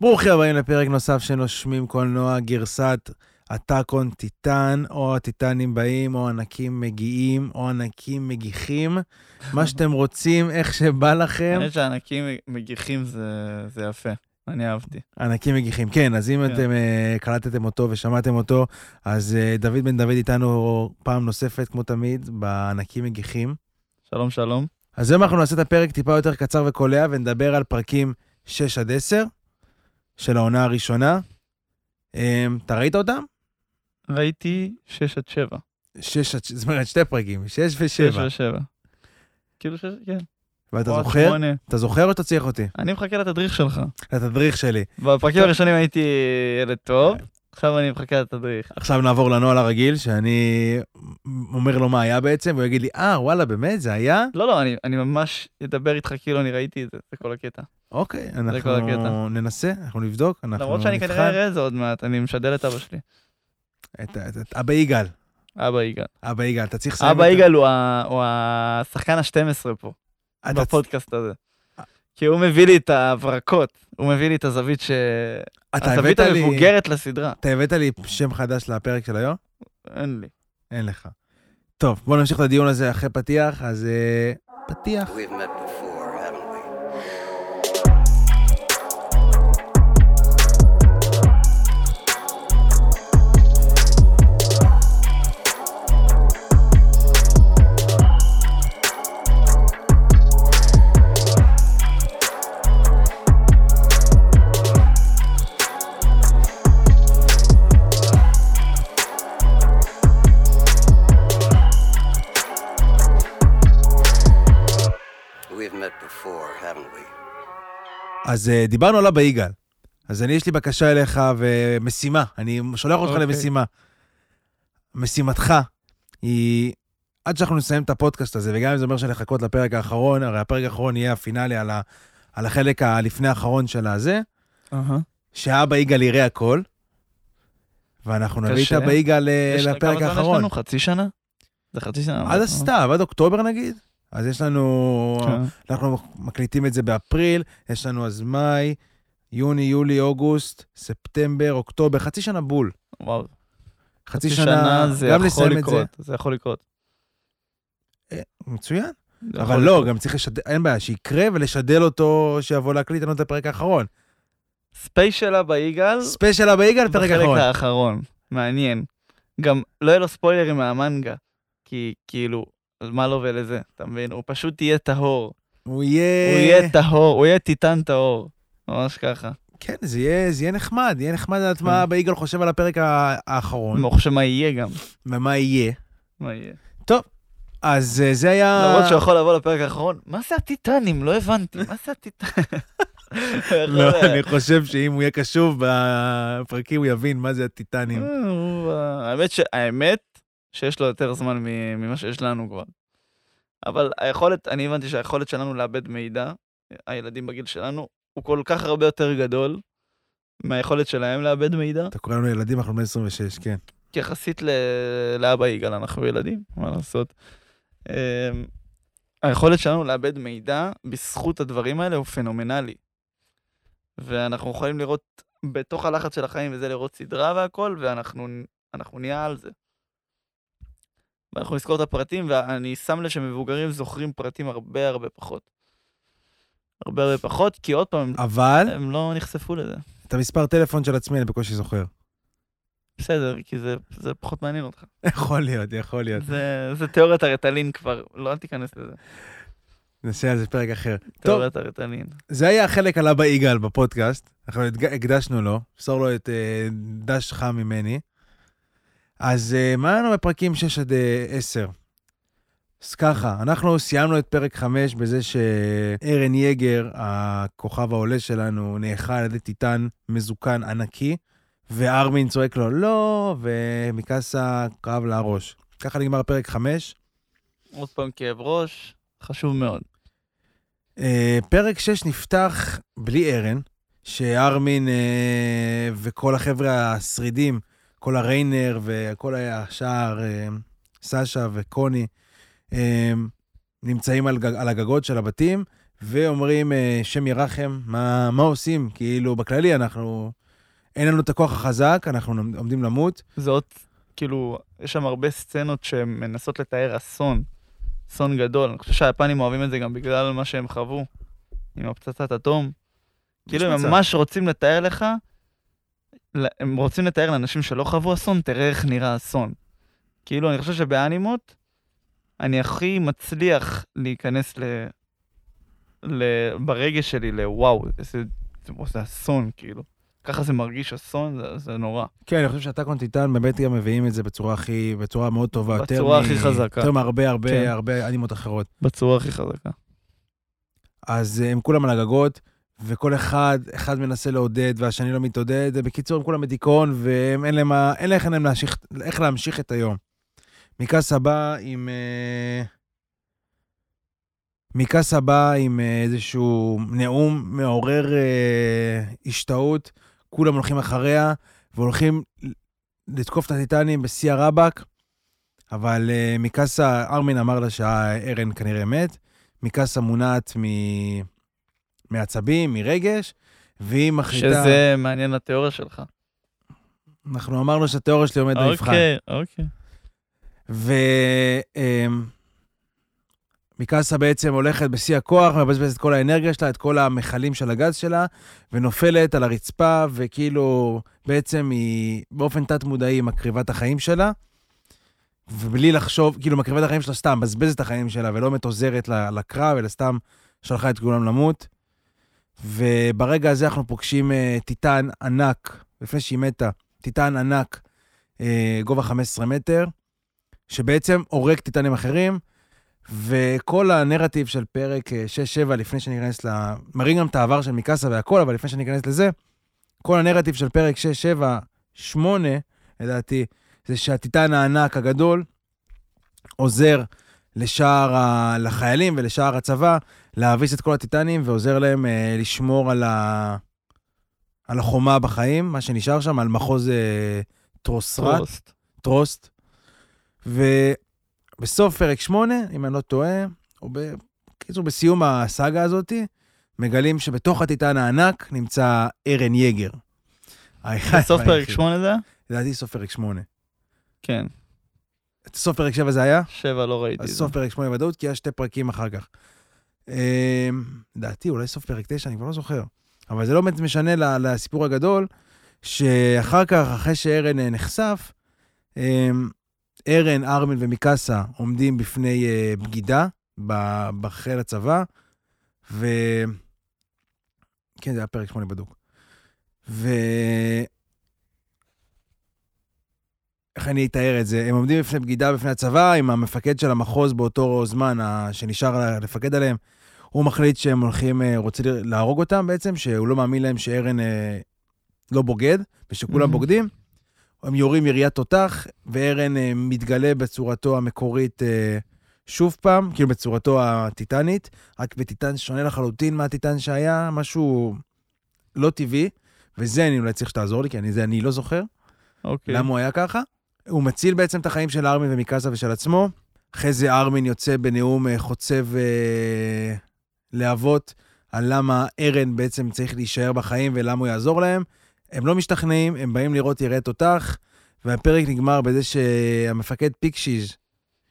ברוכים הבאים לפרק נוסף של נושמים קולנוע, גרסת הטאקון טיטן, או הטיטנים באים, או ענקים מגיעים, או ענקים מגיחים. מה שאתם רוצים, איך שבא לכם. האמת שענקים מגיחים זה, זה יפה, אני אהבתי. ענקים מגיחים, כן, אז אם כן. אתם uh, קלטתם אותו ושמעתם אותו, אז uh, דוד בן דוד איתנו פעם נוספת, כמו תמיד, בענקים מגיחים. שלום, שלום. אז היום אנחנו נעשה את הפרק טיפה יותר קצר וקולע, ונדבר על פרקים 6 עד 10 של העונה הראשונה. Um, אתה ראית אותם? ראיתי 6 עד 7. 6 עד, זאת אומרת, שתי פרקים, 6 6 ו-7. ו-7. כאילו ש... כן. ואתה זוכר? אתה זוכר או שאתה צריך אותי? אני מחכה לתדריך שלך. לתדריך שלי. בפרקים הראשונים הייתי ילד טוב, עכשיו אני מחכה לתדריך. עכשיו נעבור לנוהל הרגיל, שאני אומר לו מה היה בעצם, והוא יגיד לי, אה, וואלה, באמת, זה היה? לא, לא, אני, אני ממש אדבר איתך כאילו אני ראיתי את זה, זה כל הקטע. אוקיי, אנחנו. ננסה, אנחנו נבדוק, אנחנו למרות שאני נבחן. כנראה אראה את זה עוד מעט, אני משדל את אבא שלי. את, את, את אבא יגאל, אבא יגאל. אבא יגאל, אתה צריך לסיים אבא את ה- יגאל הוא השחקן ה-12 פה. בפודקאסט הזה. כי הוא מביא לי את ההברקות, הוא מביא לי את הזווית ש... אתה הזווית הבאת לי- המבוגרת לסדרה. אתה הבאת לי שם חדש לפרק של היום? אין לי. אין לך. טוב, בוא נמשיך את הדיון הזה אחרי פתיח, אז אה, פתיח. אז אה, דיברנו על אבא יגאל. אז אני, יש לי בקשה אליך ומשימה, אני שולח אותך אוקיי. למשימה. משימתך היא, עד שאנחנו נסיים את הפודקאסט הזה, וגם אם זה אומר שלחכות לפרק האחרון, הרי הפרק האחרון יהיה הפינאלי על, ה, על החלק הלפני האחרון של הזה, שאבא יגאל יראה הכל, ואנחנו נביא את. אבא יגאל אה, לפרק כמה זמן יש האחרון. לנו? חצי שנה? זה חצי שנה. עד הסתיו, עד אוקטובר נגיד. אז יש לנו, כן. אנחנו מקליטים את זה באפריל, יש לנו אז מאי, יוני, יולי, אוגוסט, ספטמבר, אוקטובר, חצי שנה בול. וואו. חצי שנה, זה גם לסיים את זה. לקרות. זה יכול לקרות. מצוין. זה אבל לא, לקרות. גם צריך לשדל, אין בעיה, שיקרה ולשדל אותו, שיבוא להקליט לנו את הפרק האחרון. ספיישל אבא יגאר, ספיישל אבא יגאר, פרק בחלק האחרון. האחרון. מעניין. גם לא יהיה לו ספוילרים מהמנגה. כי כאילו, מה לו ולזה, אתה מבין? הוא פשוט יהיה טהור. הוא יהיה... הוא יהיה טהור, הוא יהיה טיטן טהור. ממש ככה. כן, זה יהיה זה יהיה נחמד, יהיה נחמד לדעת כן. מה אבא יגאל חושב על הפרק האחרון, אני חושב מה יהיה גם. ומה יהיה. מה יהיה. אז אה, זה היה... למרות שהוא יכול לבוא לפרק האחרון, מה זה הטיטנים? לא הבנתי, מה זה הטיטנים? לא, אני חושב שאם הוא יהיה קשוב בפרקים, הוא יבין מה זה הטיטנים. אה, אה, האמת האמת שיש לו יותר זמן ממה שיש לנו כבר. אבל היכולת, אני הבנתי שהיכולת שלנו לאבד מידע, הילדים בגיל שלנו, הוא כל כך הרבה יותר גדול מהיכולת שלהם לאבד מידע, אתה קורא לנו ילדים, אנחנו בני 26, כן. יחסית ל- לאבא יגאל אנחנו ילדים, מה לעשות. אמ, היכולת שלנו לאבד מידע בזכות הדברים האלה הוא פנומנלי. ואנחנו יכולים לראות בתוך הלחץ של החיים וזה לראות סדרה והכל, ואנחנו אנחנו נהיה על זה. ואנחנו נזכור את הפרטים, ואני שם לב שמבוגרים זוכרים פרטים הרבה הרבה פחות. הרבה הרבה פחות, כי עוד פעם, אבל הם לא נחשפו לזה. את המספר טלפון של עצמי אני בקושי זוכר. בסדר, כי זה, זה פחות מעניין אותך. יכול להיות, יכול להיות. זה, זה תיאוריית הרטלין כבר, לא, אל תיכנס לזה. נעשה על זה פרק אחר. תיאוריית הרטלין. זה היה החלק על אבא יגאל בפודקאסט. אנחנו הקדשנו לו, מסור לו את אה, דש חם ממני. אז אה, מה היה לנו בפרקים 6 עד אה, 10? אז ככה, אנחנו סיימנו את פרק 5 בזה שארן יגר, הכוכב העולה שלנו, נאכל על ידי טיטן מזוקן ענקי, וארמין צועק לו לא, ומיקאסה כאב לה הראש. ככה נגמר פרק 5. עוד פעם כאב ראש, חשוב מאוד. אה, פרק 6 נפתח בלי ארן, שארמין אה, וכל החבר'ה השרידים, כל הריינר וכל השאר, אה, סשה וקוני, אה, נמצאים על, גג- על הגגות של הבתים, ואומרים, אה, שם ירחם, מה, מה עושים? כאילו, בכללי אנחנו, אין לנו את הכוח החזק, אנחנו עומדים למות. זה עוד, כאילו, יש שם הרבה סצנות שמנסות לתאר אסון, אסון גדול. אני חושב שהיפנים אוהבים את זה גם בגלל מה שהם חוו עם הפצצת אטום. כאילו, הם. ממש רוצים לתאר לך, הם רוצים לתאר לאנשים שלא חוו אסון, תראה איך נראה אסון. כאילו, אני חושב שבאנימות, אני הכי מצליח להיכנס ל... ל... ברגש שלי לוואו, איזה, זה אסון, כאילו. ככה זה מרגיש אסון, זה, זה נורא. כן, אני חושב שאתה קונטיטן באמת גם מביאים את זה בצורה הכי, בצורה מאוד טובה. בצורה מ- הכי חזקה. יותר מהרבה הרבה כן. הרבה אנימות אחרות. בצורה הכי חזקה. אז אה, הם כולם על הגגות, וכל אחד, אחד מנסה לעודד והשני לא מתעודד. בקיצור, הם כולם בדיכאון, ואין להם, אין להם איך להמשיך, איך להמשיך את היום. מיקאסה בא עם... אה, מיקאסה בא עם אה, איזשהו נאום מעורר אה, השתאות, כולם הולכים אחריה, והולכים לתקוף את הטיטנים בשיא הרבאק, אבל אה, מיקאסה, ארמין אמר לה שהארן כנראה מת, מיקאסה מונעת מ... מעצבים, מרגש, והיא מחליטה... שזה מעניין לתיאוריה שלך. אנחנו אמרנו שהתיאוריה שלי עומד במבחן. אוקיי, אוקיי. ומיקאסה בעצם הולכת בשיא הכוח, מבזבזת את כל האנרגיה שלה, את כל המכלים של הגז שלה, ונופלת על הרצפה, וכאילו בעצם היא באופן תת-מודעי מקריבה את החיים שלה, ובלי לחשוב, כאילו מקריבה את החיים שלה סתם, מבזבזת את החיים שלה, ולא באמת עוזרת ל- לקרב, אלא סתם שלחה את כולם למות. וברגע הזה אנחנו פוגשים uh, טיטן ענק, לפני שהיא מתה, טיטן ענק, uh, גובה 15 מטר, שבעצם הורג טיטנים אחרים, וכל הנרטיב של פרק אה, 6-7, לפני שאני אכנס ל... מראים גם את העבר של מיקאסה והכל, אבל לפני שאני אכנס לזה, כל הנרטיב של פרק 6-7-8, לדעתי, זה שהטיטן הענק הגדול עוזר לשאר ה... לחיילים ולשאר הצבא להביס את כל הטיטנים, ועוזר להם אה, לשמור על, ה... על החומה בחיים, מה שנשאר שם, על מחוז אה, טרוסרט. טרוסט. טרוסט. ובסוף פרק 8, אם אני לא טועה, או בקיצור, בסיום הסאגה הזאת, מגלים שבתוך הטיטן הענק נמצא ארן יגר. בסוף פרק והיחיד. 8 זה? לדעתי סוף פרק 8. כן. סוף פרק 7 זה היה? 7 לא ראיתי. אז את. סוף פרק 8 ודאות, כי היה שתי פרקים אחר כך. אמ, לדעתי, אולי סוף פרק 9, אני כבר לא זוכר. אבל זה לא באמת משנה לסיפור הגדול, שאחר כך, אחרי שארן אה, נחשף, אמ, ארן, ארמין ומיקאסה עומדים בפני אה, בגידה בחיל הצבא, ו... כן, זה היה פרק 8 בדוק. ו... איך אני אתאר את זה? הם עומדים בפני בגידה בפני הצבא, עם המפקד של המחוז באותו זמן, שנשאר לפקד עליהם. הוא מחליט שהם הולכים, אה, רוצה להרוג אותם בעצם, שהוא לא מאמין להם שארן אה, לא בוגד, ושכולם מהמם. בוגדים. הם יורים יריית תותח, וארן אה, מתגלה בצורתו המקורית אה, שוב פעם, כאילו בצורתו הטיטנית, רק בטיטן שונה לחלוטין מהטיטן שהיה, משהו לא טבעי, וזה אני אולי צריך שתעזור לי, כי אני, זה אני לא זוכר. אוקיי. למה הוא היה ככה? הוא מציל בעצם את החיים של ארמין ומיקאסה ושל עצמו. אחרי זה ארמין יוצא בנאום אה, חוצב אה, להבות על למה ארן בעצם צריך להישאר בחיים ולמה הוא יעזור להם. הם לא משתכנעים, הם באים לירות ירייה תותח, והפרק נגמר בזה שהמפקד פיקסיז,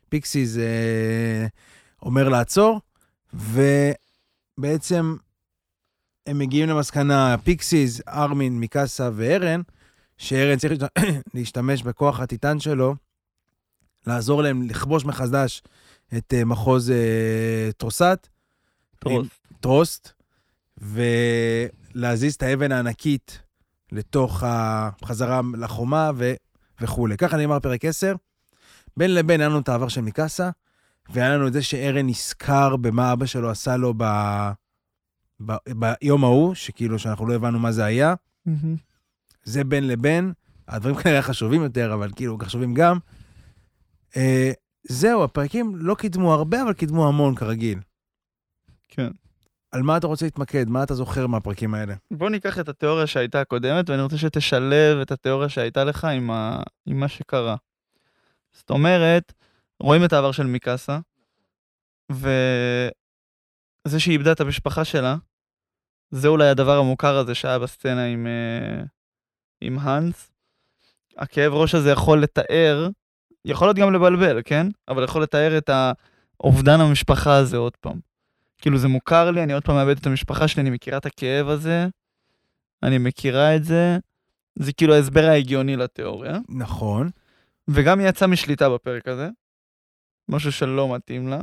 פיקסיז אה, אומר לעצור, ובעצם הם מגיעים למסקנה, פיקסיז, ארמין, מיקאסה וארן, שארן צריך להשת- להשתמש בכוח הטיטן שלו, לעזור להם לכבוש מחדש את אה, מחוז אה, טרוסת, טרוסט. טרוסט, ולהזיז את האבן הענקית לתוך החזרה לחומה ו... וכולי. ככה נאמר פרק 10. בין לבין היה לנו את העבר של מיקאסה, והיה לנו את זה שארן נזכר במה אבא שלו עשה לו ב... ב... ביום ההוא, שכאילו שאנחנו לא הבנו מה זה היה. מהמם. זה בין לבין, הדברים כנראה חשובים יותר, אבל כאילו חשובים גם. אה, זהו, הפרקים לא קידמו הרבה, אבל קידמו המון כרגיל. כן. על מה אתה רוצה להתמקד? מה אתה זוכר מהפרקים האלה? בוא ניקח את התיאוריה שהייתה הקודמת, ואני רוצה שתשלב את התיאוריה שהייתה לך עם, ה... עם מה שקרה. זאת אומרת, רואים את העבר של מיקאסה, וזה זה שהיא איבדה את המשפחה שלה, זה אולי הדבר המוכר הזה שהיה בסצנה עם, אה, עם האנס. הכאב ראש הזה יכול לתאר, יכול להיות גם לבלבל, כן? אבל יכול לתאר את האובדן המשפחה הזה עוד פעם. כאילו זה מוכר לי, אני עוד פעם מאבד את המשפחה שלי, אני מכירה את הכאב הזה, אני מכירה את זה, זה כאילו ההסבר ההגיוני לתיאוריה. נכון. וגם היא יצאה משליטה בפרק הזה, משהו שלא מתאים לה.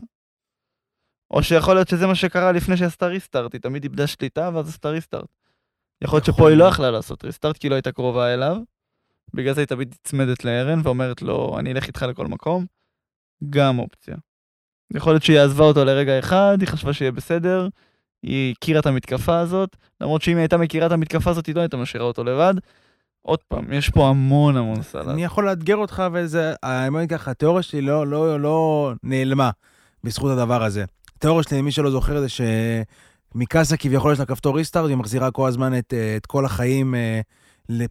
או שיכול להיות שזה מה שקרה לפני שעשתה ריסטארט, היא תמיד איבדה שליטה ואז עשתה ריסטארט. יכול להיות שפה היא לא יכלה לעשות ריסטארט כי היא לא הייתה קרובה אליו, בגלל זה היא תמיד נצמדת לארן ואומרת לו, אני אלך איתך לכל מקום. גם אופציה. יכול להיות שהיא עזבה אותו לרגע אחד, היא חשבה שיהיה בסדר, היא הכירה את המתקפה הזאת, למרות שאם היא הייתה מכירה את המתקפה הזאת, היא לא הייתה משאירה אותו לבד. עוד פעם, יש פה המון המון סלט. אני יכול לאתגר אותך, וזה, האמת ככה, התיאוריה שלי לא, לא, לא נעלמה בזכות הדבר הזה. התיאוריה שלי, מי שלא זוכר, זה שמיקאסה כביכול יש לה כפתור restart, היא מחזירה כל הזמן את, אה, את כל החיים, אה,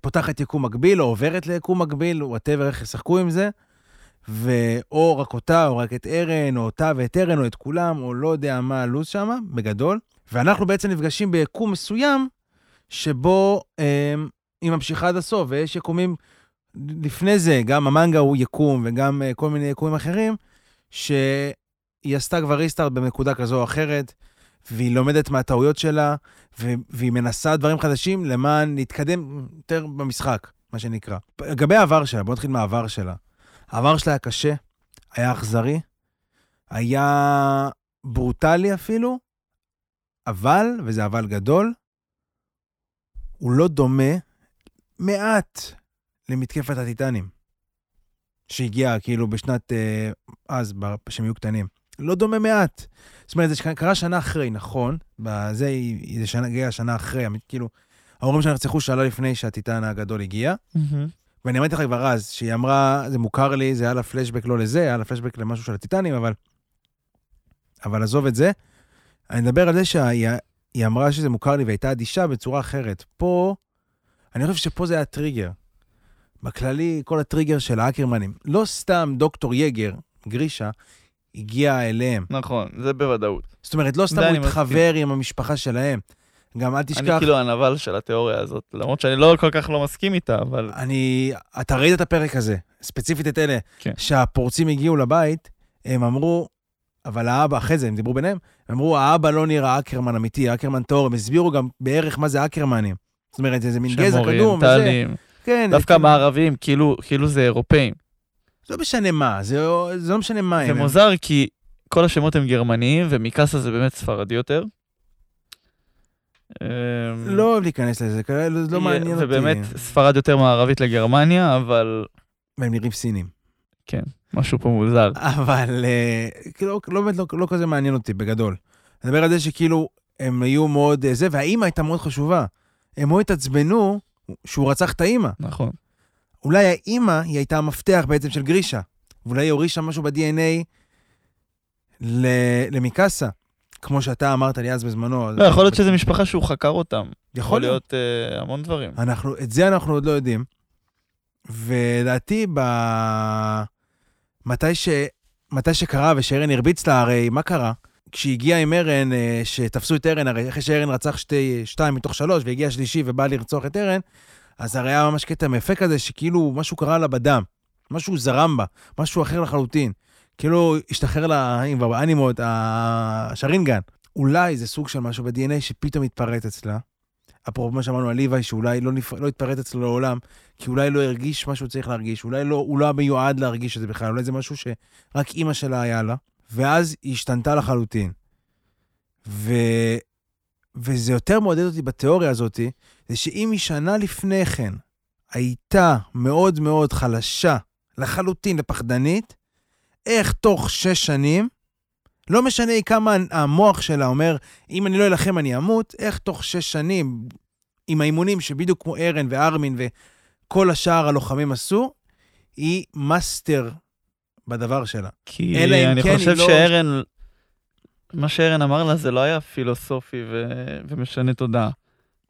פותחת יקום מקביל, או עוברת ליקום מקביל, whatever, איך ישחקו עם זה. ואו רק אותה, או רק את ארן, או אותה ואת ארן, או את כולם, או לא יודע מה הלו"ז שם, בגדול. ואנחנו בעצם נפגשים ביקום מסוים, שבו אה, היא ממשיכה עד הסוף, ויש יקומים לפני זה, גם המנגה הוא יקום, וגם אה, כל מיני יקומים אחרים, שהיא עשתה כבר ריסטארט בנקודה כזו או אחרת, והיא לומדת מהטעויות שלה, והיא מנסה דברים חדשים למען להתקדם יותר במשחק, מה שנקרא. לגבי העבר שלה, בוא נתחיל מהעבר שלה. העבר שלה היה קשה, היה אכזרי, היה ברוטלי אפילו, אבל, וזה אבל גדול, הוא לא דומה מעט למתקפת הטיטנים, שהגיעה כאילו בשנת, אה, אז, כשהם היו קטנים. לא דומה מעט. זאת אומרת, זה קרה שנה אחרי, נכון? זה הגיע שנה אחרי, כאילו, ההורים שלה נרצחו שנה לפני שהטיטן הגדול הגיע. ואני אמרתי לך כבר אז, שהיא אמרה, זה מוכר לי, זה היה לה פלשבק לא לזה, היה לה פלשבק למשהו של הטיטנים, אבל... אבל עזוב את זה. אני מדבר על זה שהיא אמרה שזה מוכר לי והייתה אדישה בצורה אחרת. פה, אני חושב שפה זה היה טריגר. בכללי, כל הטריגר של האקרמנים. לא סתם דוקטור יגר, גרישה, הגיע אליהם. נכון, זה בוודאות. זאת אומרת, לא סתם הוא התחבר עם המשפחה שלהם. גם אל תשכח... אני כאילו הנבל של התיאוריה הזאת, למרות שאני לא כל כך לא מסכים איתה, אבל... אני... אתה ראית את הפרק הזה, ספציפית את אלה, כן. שהפורצים הגיעו לבית, הם אמרו, אבל האבא, אחרי זה הם דיברו ביניהם, הם אמרו, האבא לא נראה אקרמן אמיתי, אקרמן טהור, הם הסבירו גם בערך מה זה אקרמנים. זאת אומרת, איזה מין גזע קדום וזה. כן. דווקא מערבים, כאילו, כאילו זה אירופאים. לא משנה מה, זה, זה לא משנה מה. זה מוזר כי כל השמות הם גרמניים, ומקאסה זה באמת ספרדי יותר. לא אוהב להיכנס לזה, כאלה, לא מעניין אותי. ובאמת, ספרד יותר מערבית לגרמניה, אבל... והם נראים סינים. כן, משהו פה מוזר. אבל כאילו, לא באמת לא, לא כזה מעניין אותי, בגדול. אני מדבר על זה שכאילו, הם היו מאוד זה, והאימא הייתה מאוד חשובה. הם מאוד התעצבנו שהוא רצח את האימא. נכון. אולי האימא, היא הייתה המפתח בעצם של גרישה. ואולי היא הורישה משהו ב-DNA למיקאסה. כמו שאתה אמרת לי אז בזמנו. לא, יכול להיות שזו משפחה שהוא חקר אותם. יכול להיות uh, המון דברים. אנחנו, את זה אנחנו עוד לא יודעים. ולדעתי, ב... מתי, ש... מתי שקרה ושארן הרביץ לה, הרי מה קרה? כשהיא הגיעה עם ארן, אה, שתפסו את ארן, הרי אחרי שארן רצח שתי, שתיים מתוך שלוש, והגיע שלישי ובא לרצוח את ארן, אז הרי היה ממש קטע מאפה כזה, שכאילו משהו קרה לה בדם. משהו זרם בה, משהו אחר לחלוטין. כאילו השתחרר לה, אם כבר באנימות, השרינגן. אולי זה סוג של משהו ב-DNA שפתאום התפרט אצלה. אפרופו מה שאמרנו על ליוואי, שאולי לא, נפ... לא התפרט אצלו לעולם, כי אולי לא הרגיש מה שהוא צריך להרגיש, אולי לא, הוא לא מיועד להרגיש את זה בכלל, אולי זה משהו שרק אימא שלה היה לה, ואז היא השתנתה לחלוטין. ו... וזה יותר מעודד אותי בתיאוריה הזאת, זה שאם היא שנה לפני כן הייתה מאוד מאוד חלשה, לחלוטין ופחדנית, איך תוך שש שנים, לא משנה כמה המוח שלה אומר, אם אני לא אלחם אני אמות, איך תוך שש שנים, עם האימונים שבדיוק כמו ארן וארמין וכל השאר הלוחמים עשו, היא master בדבר שלה. כי אני כן חושב לא... שארן, מה שארן אמר לה זה לא היה פילוסופי ו... ומשנה תודעה.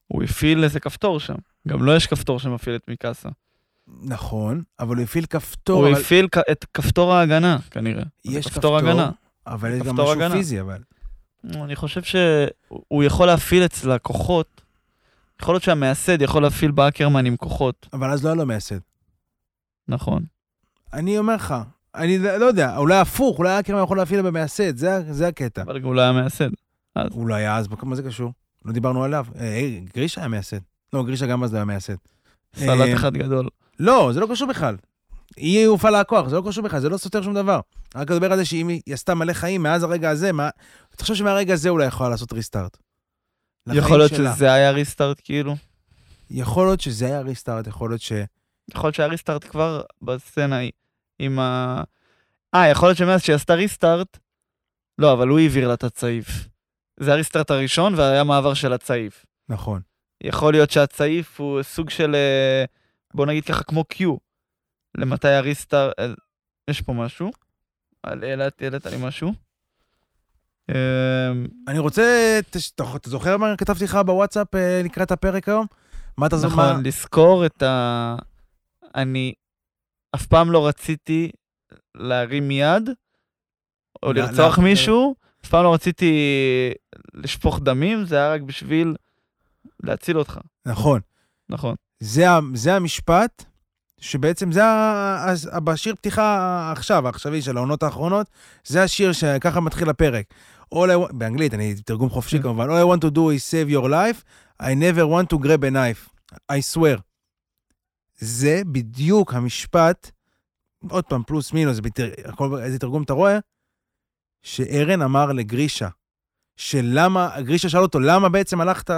הוא הפעיל איזה כפתור שם. גם לו יש כפתור שמפעיל את מיקאסה. נכון, אבל הוא הפעיל כפתור. הוא אבל... הפעיל את כפתור ההגנה, כנראה. יש כפתור, כפתור הגנה. אבל יש גם משהו הגנה. פיזי, אבל. אני חושב שהוא יכול להפעיל אצלה כוחות. יכול להיות שהמייסד יכול להפעיל באקרמן עם כוחות. אבל אז לא היה לו מייסד. נכון. אני אומר לך, אני לא יודע, אולי הפוך, אולי אקרמן יכול להפעיל במייסד, זה, זה הקטע. אבל הוא לא היה מייסד. הוא לא היה אז, מה זה קשור? לא דיברנו עליו. אה, גרישה היה מייסד. לא, גרישה גם אז לא היה מייסד. סלט אה, אחד גדול. לא, זה לא קשור בכלל. היא הופעלה הכוח, זה לא קשור בכלל, זה לא סותר שום דבר. רק לדבר על זה שאם היא עשתה מלא חיים מאז הרגע הזה, מה... תחשוב שמהרגע הזה אולי יכולה לעשות ריסטארט. יכול להיות שזה היה ריסטארט כאילו? יכול להיות שזה היה ריסטארט, יכול להיות ש... יכול להיות שהיה ריסטארט כבר בסצנה עם ה... אה, יכול להיות שמאז שהיא עשתה ריסטארט, לא, אבל הוא העביר לה את הצעיף. זה הריסטארט הראשון והיה מעבר של הצעיף. נכון. יכול להיות שהצעיף הוא סוג של, אה, בוא נגיד ככה, כמו Q. למתי הריסטארט... אה, יש פה משהו. העלית לי משהו. אמ, אני רוצה, אתה זוכר מה כתבתי לך בוואטסאפ אה, לקראת הפרק היום? מה אתה זוכר? נכון, לזכור את ה... אני אף פעם לא רציתי להרים יד, או לרצוח מישהו, אף פעם לא רציתי לשפוך דמים, זה היה רק בשביל להציל אותך. נכון. נכון. זה, זה המשפט שבעצם זה בשיר פתיחה עכשיו, העכשווי של העונות האחרונות, זה השיר שככה מתחיל הפרק. All I, באנגלית, אני תרגום חופשי כן. כמובן, All I want to do is save your life, I never want to grab a knife, I swear. זה בדיוק המשפט, עוד פעם, פלוס מינוס, איזה תרגום אתה רואה? שארן אמר לגרישה, שלמה, גרישה שאל אותו, למה בעצם הלכת,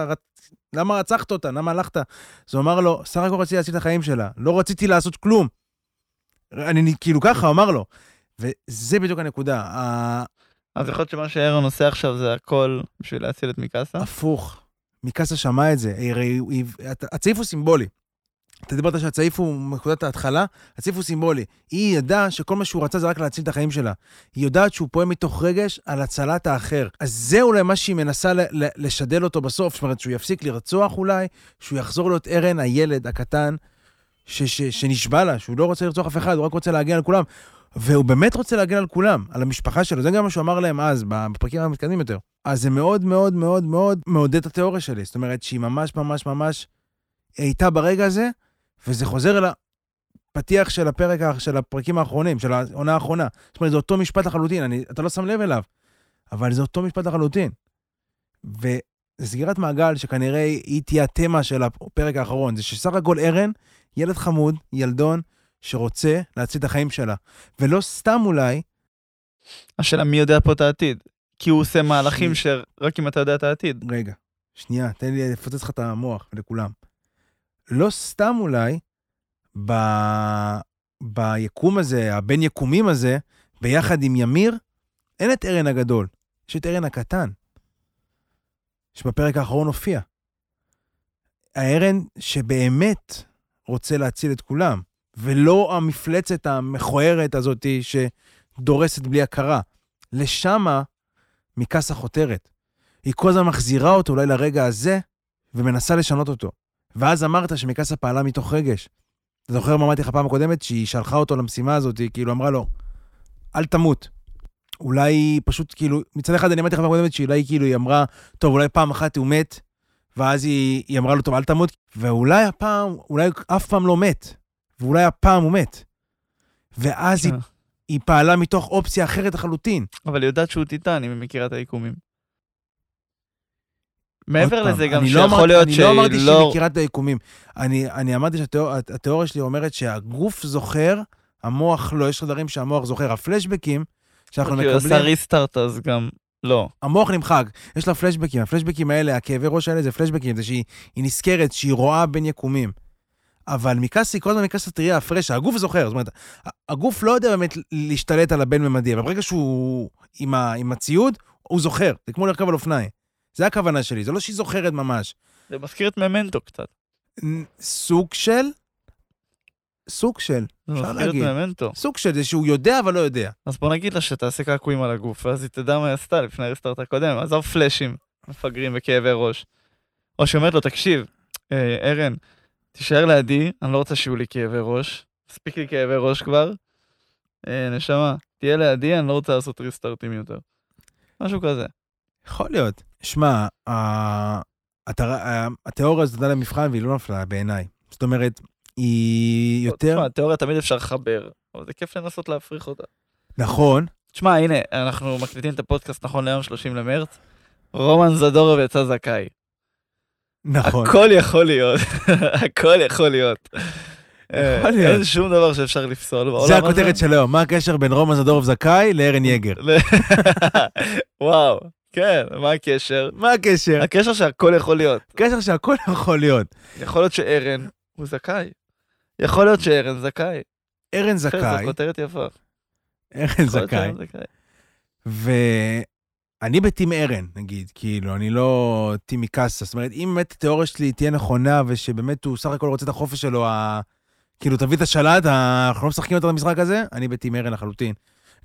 למה רצחת אותה? למה הלכת? אז הוא אמר לו, סך הכל רציתי להציל את החיים שלה, לא רציתי לעשות כלום. אני כאילו ככה, אמר לו. וזה בדיוק הנקודה. אז יכול להיות שמה שאירון עושה עכשיו זה הכל בשביל להציל את מיקאסה? הפוך. מיקאסה שמע את זה. הרי הצעיף הוא סימבולי. אתה דיברת שהצעיף הוא נקודת ההתחלה, הצעיף הוא סימבולי. היא ידעה שכל מה שהוא רצה זה רק להציל את החיים שלה. היא יודעת שהוא פועל מתוך רגש על הצלת האחר. אז זה אולי מה שהיא מנסה לשדל אותו בסוף, זאת אומרת שהוא יפסיק לרצוח אולי, שהוא יחזור להיות ארן, הילד הקטן, ש- ש- שנשבע לה, שהוא לא רוצה לרצוח אף אחד, הוא רק רוצה להגן על כולם. והוא באמת רוצה להגן על כולם, על המשפחה שלו, זה גם מה שהוא אמר להם אז, בפרקים המתקדמים יותר. אז זה מאוד מאוד מאוד מאוד מעודד את התיאוריה שלי. זאת אומרת שהיא ממש ממש ממש הייתה ברגע הזה, וזה חוזר אל הפתיח של הפרק, של הפרקים האחרונים, של העונה האחרונה. זאת אומרת, זה אותו משפט לחלוטין, אני, אתה לא שם לב אליו, אבל זה אותו משפט לחלוטין. וזה סגירת מעגל שכנראה היא תהיה התמה של הפרק האחרון, זה שסך הכל ארן, ילד חמוד, ילדון, שרוצה להציל את החיים שלה. ולא סתם אולי... השאלה מי יודע פה את העתיד. כי הוא עושה מהלכים. שרק אם אתה יודע את העתיד. רגע, שנייה, תן לי לפוצץ לך את המוח לכולם. לא סתם אולי, ב... ביקום הזה, הבין יקומים הזה, ביחד עם ימיר, אין את ארן הגדול, יש את ארן הקטן, שבפרק האחרון הופיע. הארן שבאמת רוצה להציל את כולם, ולא המפלצת המכוערת הזאת שדורסת בלי הכרה. לשמה מקאסה חותרת. היא כל הזמן מחזירה אותו אולי לרגע הזה, ומנסה לשנות אותו. ואז אמרת שמקאסה פעלה מתוך רגש. אתה זוכר מה אמרתי לך פעם הקודמת? שהיא שלחה אותו למשימה הזאת, היא כאילו אמרה לו, אל תמות. אולי פשוט כאילו, מצד אחד אני אמרתי לך פעם הקודמת שאולי כאילו היא אמרה, טוב, אולי פעם אחת הוא מת, ואז היא, היא אמרה לו, טוב, אל תמות, ואולי הפעם, אולי אף פעם לא מת, ואולי הפעם הוא מת. ואז היא, אה. היא פעלה מתוך אופציה אחרת לחלוטין. אבל היא יודעת שהוא טיטן, אם היא מכירה את היקומים. מעבר לזה גם לא שיכול להיות שהיא לא... אני לא אמרתי שהיא מכירה את היקומים. אני, אני אמרתי שהתיאוריה שלי אומרת שהגוף זוכר, המוח לא, יש דברים שהמוח זוכר. הפלשבקים שאנחנו מקבלים... כי הוא עשה ריסטארט אז גם לא. המוח נמחק, יש לה פלשבקים. הפלשבקים האלה, הכאבי ראש האלה זה פלשבקים, זה שהיא נזכרת, שהיא רואה בין יקומים. אבל מקאסי, כל הזמן מקאסי תראה הפרש, הגוף זוכר, זאת אומרת, הגוף לא יודע באמת להשתלט על הבין-ממדי, אבל ברגע שהוא עם, ה, עם הציוד, הוא זוכר, זה כמו לרכב על אופניים. זה הכוונה שלי, זה לא שהיא זוכרת ממש. זה מזכיר את ממנטו קצת. סוג של? סוג של, אפשר להגיד. זה מזכיר את ממנטו. סוג של, זה שהוא יודע אבל לא יודע. אז בוא נגיד לה שתעשה קעקועים על הגוף, ואז היא תדע מה היא עשתה לפני הריסטארט הקודם, עזוב פלאשים, מפגרים וכאבי ראש. או שאומרת לו, תקשיב, אה, ארן, תישאר לידי, אני לא רוצה שיהיו לי כאבי ראש, מספיק לי כאבי ראש כבר. אה, נשמה, תהיה לידי, אני לא רוצה לעשות ריסטארטים יותר. משהו כזה. יכול להיות. שמע, התיאוריה הזאת עלתה למבחן והיא לא נפלה בעיניי. זאת אומרת, היא יותר... תשמע, תיאוריה תמיד אפשר לחבר, אבל זה כיף לנסות להפריך אותה. נכון, תשמע, הנה, אנחנו מקליטים את הפודקאסט נכון ליום 30 למרץ. רומן זדורוב יצא זכאי. נכון. הכל יכול להיות, הכל יכול להיות. אה, להיות. אין שום דבר שאפשר לפסול בעולם זה הזה. הכותרת של היום, מה הקשר בין רומן זדורוב זכאי לארן יגר? וואו, כן, מה הקשר? מה הקשר? הקשר שהכל יכול להיות. הקשר שהכל יכול להיות. יכול להיות שארן הוא זכאי. יכול להיות שארן זכאי. ארן כן, זו זכאי, כותרת יפה. ארן זכאי, זכאי. ואני בטים ארן, נגיד, כאילו, אני לא טימי קאסה. זאת אומרת, אם באמת התיאוריה שלי תהיה נכונה, ושבאמת הוא סך הכל רוצה את החופש שלו, ה... כאילו, תביא את השלט, ה- אנחנו לא משחקים יותר במשחק הזה, אני בטים ארן לחלוטין.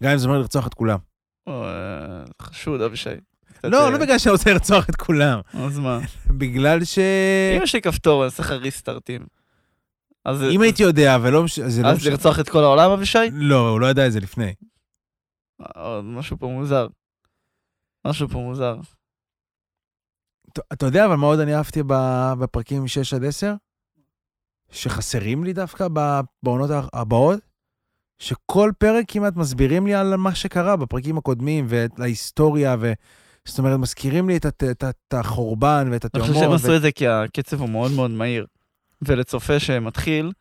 גם אם זה אומר לרצוח את כולם. חשוד, אבישי. לא, אה, לא בגלל שאני רוצה לרצוח את כולם, אז מה? בגלל ש... אם יש לי כפתור, אני אעשה לך ריסטארטים. אז אם הייתי יודע, ולא מש... זה לא אז משנה. לרצוח את כל העולם, אבישי? לא, הוא לא ידע את זה לפני. עוד משהו פה מוזר. משהו פה מוזר. אתה- יודע אבל מה עוד אני אהבתי בפרקים 6 עד 10? שחסרים לי דווקא בעונות הבאות? שכל פרק כמעט מסבירים לי על מה שקרה בפרקים הקודמים ואת ההיסטוריה, ו... זאת אומרת, מזכירים לי את, את, ה- את החורבן ואת אני חושב שהם התאומות. עשו את זה כי הקצב הוא מאוד מאוד מהיר. ולצופה שמתחיל,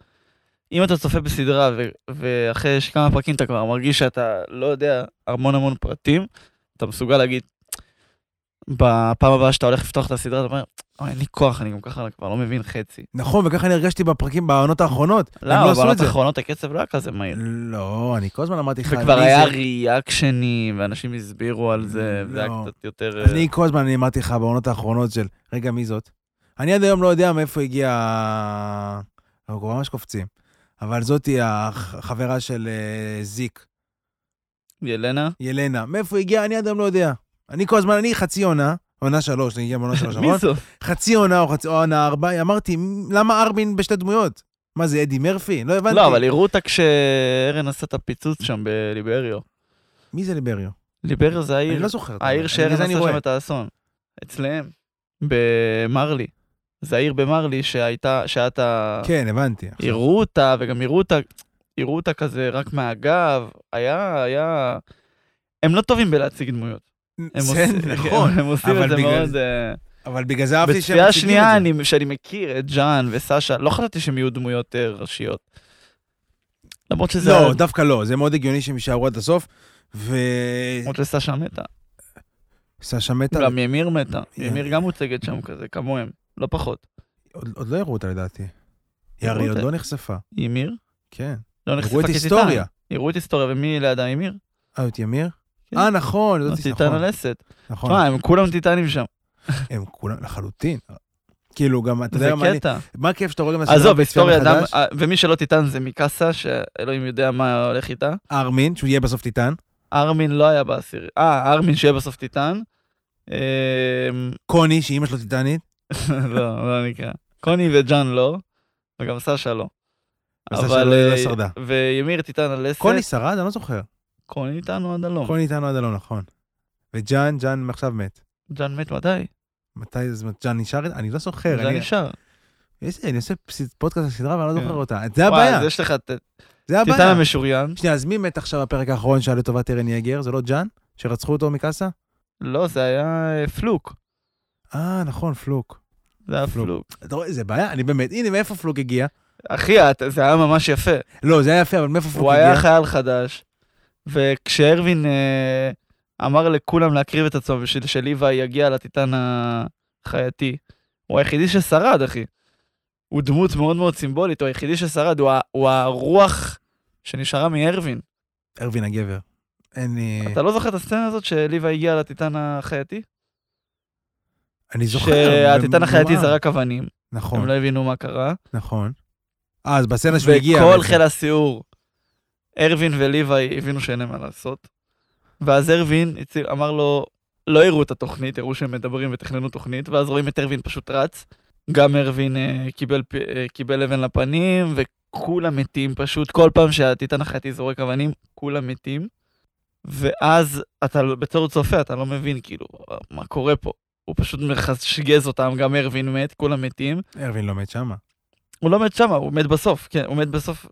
אם אתה צופה בסדרה ו- ואחרי כמה פרקים אתה כבר מרגיש שאתה לא יודע המון המון פרטים, אתה מסוגל להגיד, בפעם הבאה שאתה הולך לפתוח את הסדרה, אתה אומר, "אוי, אין לי כוח, אני גם ככה כבר לא מבין חצי. נכון, וככה אני הרגשתי בפרקים בעונות האחרונות. לא את בעונות זה. האחרונות הקצב לא היה כזה מהיר. לא, אני כל הזמן אמרתי לך, וכבר היה זה- ריאקשנים, ואנשים הסבירו על זה, וזה היה לא. קצת יותר... אני כל הזמן אמרתי לך בעונות האחרונות של, רגע, מי זאת? אני עד היום לא יודע מאיפה הגיע... אנחנו כבר ממש קופצים. אבל זאתי החברה של אה, זיק, ילנה? ילנה. מאיפה הגיעה? אני עד היום לא יודע. אני כל הזמן, אני חצי עונה, עונה שלוש, אני הגיע בעונה שלוש, נכון? חצי עונה או חצי עונה ארבע, אמרתי, למה ארבין בשתי דמויות? מה זה, אדי מרפי? לא הבנתי. לא, אבל הראו אותה כשארן עשה את הפיצוץ שם בליבריו. מי זה ליבריו? ליבריו זה אני העיר, לא זוכר. העיר. שארן עשה אני. שם את האסון. אצלהם, במרלי. זה העיר במרלי שהייתה, שאת ה... כן, הבנתי. הראו אותה, וגם הראו אותה, הראו אותה כזה רק מהגב. היה, היה... הם לא טובים בלהציג דמויות. הם זה עושים- נכון. הם עושים את זה בגלל- מאוד... אה, אבל בגלל זה אהבתי שהם בצפייה מציגים את שנייה. אני, שאני מכיר את ג'אן וסשה, לא חשבתי שהם יהיו דמויות אה, ראשיות. למרות שזה... לא, דווקא לא, זה מאוד הגיוני שהם יישארו עד הסוף. ו... למרות שסשה מתה. סשה מתה, גם ימיר מתה. ימיר גם מוצגת שם כזה, כמוהם. לא פחות. עוד לא הראו אותה לדעתי. היא הרי עוד. לא נחשפה. ימיר? כן. לא נחשפה הראו את. היסטוריה. הראו את היסטוריה, ומי לידה ימיר? אה, את ימיר? כן. אה, נכון, זאת טיטן נכון. הלסת. נכון. תשמע, הם כולם טיטנים שם. הם כולם לחלוטין. כאילו, גם, אתה זה יודע מה אני... קטע. מה הכיף שאתה רואה גם... עזוב, היסטוריה אדם, ומי שלא טיטן זה מקאסה, שאלוהים יודע מה הולך איתה. ארמין, שהוא יהיה בסוף טיטן. ארמין לא היה בעשירי. אה, ארמין שיהיה בסוף טיטן. אמ, קוני, שאימא שלו טיטנית. לא, לא נקרא. קוני וג'אן לא, וגם סשה לא. אבל... לא- לא אה, שרדה. וימיר טיטן הלסת. קוני שרד? אני לא זוכר. קוני איתנו עד הלום. קוני איתנו עד הלום, נכון. וג'אן, ג'אן עכשיו מת. ג'אן מת מתי? מתי זה, ג'אן נשאר? אני לא זוכר. ג'אן נשאר. לי- אני עושה פודקאסט על סדרה ואני לא כן. זוכר אותה. זה וואי, הבעיה. אז יש לך את זה טיטן הבעיה. המשוריין. שנייה, אז מי מת עכשיו בפרק האחרון שהיה לטובת ארן יגר? זה לא ג'אן? שרצחו אותו מקאסה? לא, זה היה אה, פלוק. אה, נכון, פלוק. זה היה פלוק. אתה רואה, זה בעיה, אני באמת, הנה, מאיפה פלוק הגיע? אחי, זה היה ממש יפה. לא, זה היה יפה, אבל מאיפה פלוק הוא הגיע? היה חייל חדש, וכשארווין אה, אמר לכולם להקריב את עצמו בשביל שליוואי יגיע לטיטן החייתי, הוא היחידי ששרד, אחי. הוא דמות מאוד מאוד סימבולית, הוא היחידי ששרד, הוא, ה- הוא הרוח שנשארה מארווין. ארווין הגבר. אין לי... אתה לא זוכר את הסצנה הזאת שליוואי הגיע לטיטן החייתי? אני זוכר. שהטיטן החייתי? זרק אבנים, נכון, הם לא הבינו מה קרה. נכון. אה, אז בסצנה שהוא הגיע. וכל. חיל הסיור, ארווין וליוואי הבינו שאין להם מה לעשות. ואז ארווין אמר לו, לא הראו את התוכנית, הראו שהם מדברים ותכננו תוכנית, ואז רואים את ארווין פשוט רץ. גם ארווין אה, קיבל, אה, קיבל אבן לפנים, וכולם מתים פשוט. כל פעם שהטיטן החייתי זורק אבנים, כולם מתים. ואז אתה לא- בתור צופה, אתה לא מבין כאילו מה קורה פה. הוא פשוט משגז אותם, גם ארווין מת, כולם מתים. ארווין לא מת שמה. הוא לא מת שמה, הוא מת בסוף, כן, הוא מת בסוף.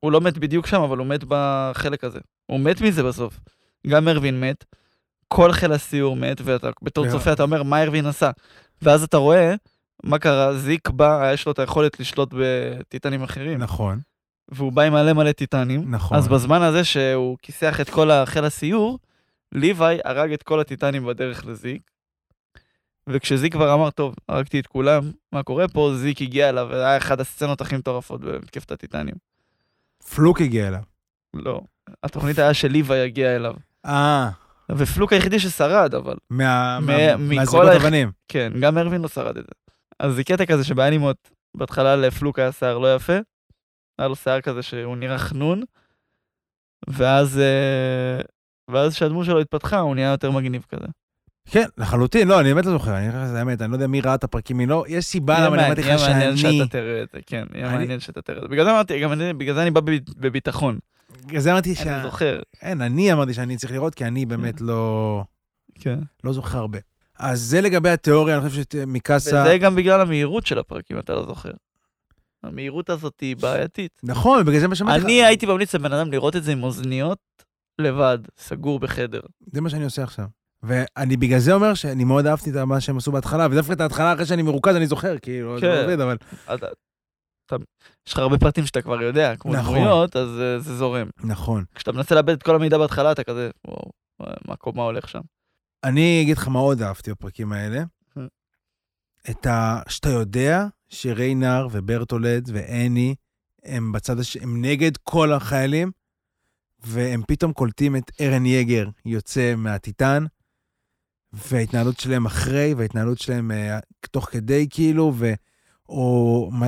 הוא לא מת בדיוק שם, אבל הוא מת בחלק הזה. הוא מת מזה בסוף. גם ארווין מת, כל חיל הסיור מת, ואתה בתור מאוד. צופה אתה אומר, מה ארווין עשה? ואז אתה רואה מה קרה, זיק בא, יש לו את היכולת לשלוט בטיטנים אחרים, נכון, והוא בא עם מלא מלא טיטנים. נכון. אז בזמן הזה שהוא כיסח את כל החיל הסיור, ליוואי הרג את כל הטיטנים בדרך לזיק. וכשזיק כבר אמר, טוב, הרגתי את כולם, מה קורה פה? זיק הגיע אליו, וזה היה אחת הסצנות הכי מטורפות במתקפת הטיטנים. פלוק הגיע אליו. לא, התוכנית היה שליוואי יגיע אליו. אה, ופלוק היחידי ששרד, אבל מה- מה- מכל מהזריקות אבנים. כן, גם ארווין לא שרד את זה. אז זה קטע כזה שבאנימות, בהתחלה לפלוק היה שיער לא יפה, היה לו שיער כזה שהוא נראה חנון, ואז, אה, ואז כשהדמות שלו התפתחה, הוא נהיה יותר מגניב כזה. כן, לחלוטין, לא, אני באמת לא זוכר, אני לך את האמת, אני לא יודע מי ראה את הפרקים, מי לא, יש סיבה למה אני אמרתי לך מעניין- יהיה מעניין שאני... שאתה תראה את זה, כן, יהיה מעניין שאתה תראה את זה. בגלל זה אמרתי, גם אני, בגלל זה אני בא בב- בביטחון. בגלל זה אמרתי ש... אני זוכר. אין, אני אמרתי שאני צריך לראות, כי אני באמת לא... כן. לא זוכר הרבה. אז זה לגבי התיאוריה, אני חושב שמיקאסה... וזה גם בגלל המהירות של הפרקים, אתה לא זוכר. המהירות הזאת היא בעייתית. נכון, בגלל זה מה שאמרתי לך. אני הייתי ממליץ לבן אדם לראות את זה עם אוזניות לבד, סגור בחדר. זה מה שאני עושה עכשיו. ואני בגלל זה אומר שאני מאוד אהבתי את מה שהם עשו בהתחלה, ודווקא את ההתחלה אחרי שאני מרוכז אני זוכר, כאילו, זה כן. לא עובד, אבל... אתה, אתה, יש לך הרבה פרטים שאתה כבר יודע, כמו נכון. דמויות, אז uh, זה זורם. נכון. כשאתה מנסה לאבד את כל המידע בהתחלה, אתה כזה, וואו, מה, מה הולך שם? אני אגיד לך מה עוד אהבתי בפרקים האלה. את ה... שאתה יודע שריינר וברטולד ואני הם בצד הש... הם נגד כל החיילים, והם פתאום קולטים את ארן יגר יוצא מהטיטן, וההתנהלות שלהם אחרי, וההתנהלות שלהם אה, תוך כדי, כאילו, ו... או מה...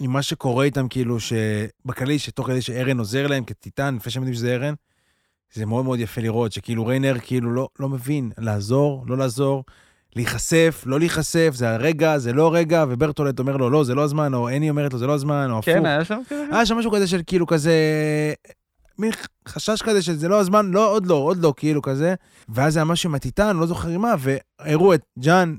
עם מה שקורה איתם, כאילו, שבכללי, שתוך כדי שארן עוזר להם כטיטן, לפני שהם יודעים שזה ארן, זה מאוד מאוד יפה לראות, שכאילו ריינר כאילו לא, לא מבין, לעזור, לא לעזור, להיחשף, לא להיחשף, זה הרגע, זה לא רגע, וברטולט אומר לו, לא, זה לא הזמן, או אני אומרת לו, זה לא הזמן, או הפוך. כן, היה שם כזה? היה שם משהו כזה של כאילו כזה, מין חשש כזה שזה לא הזמן, לא, עוד לא, עוד לא, כאילו כזה. ואז זה היה משהו עם הטיטן, לא זוכר עם מה, והראו את ג'אן,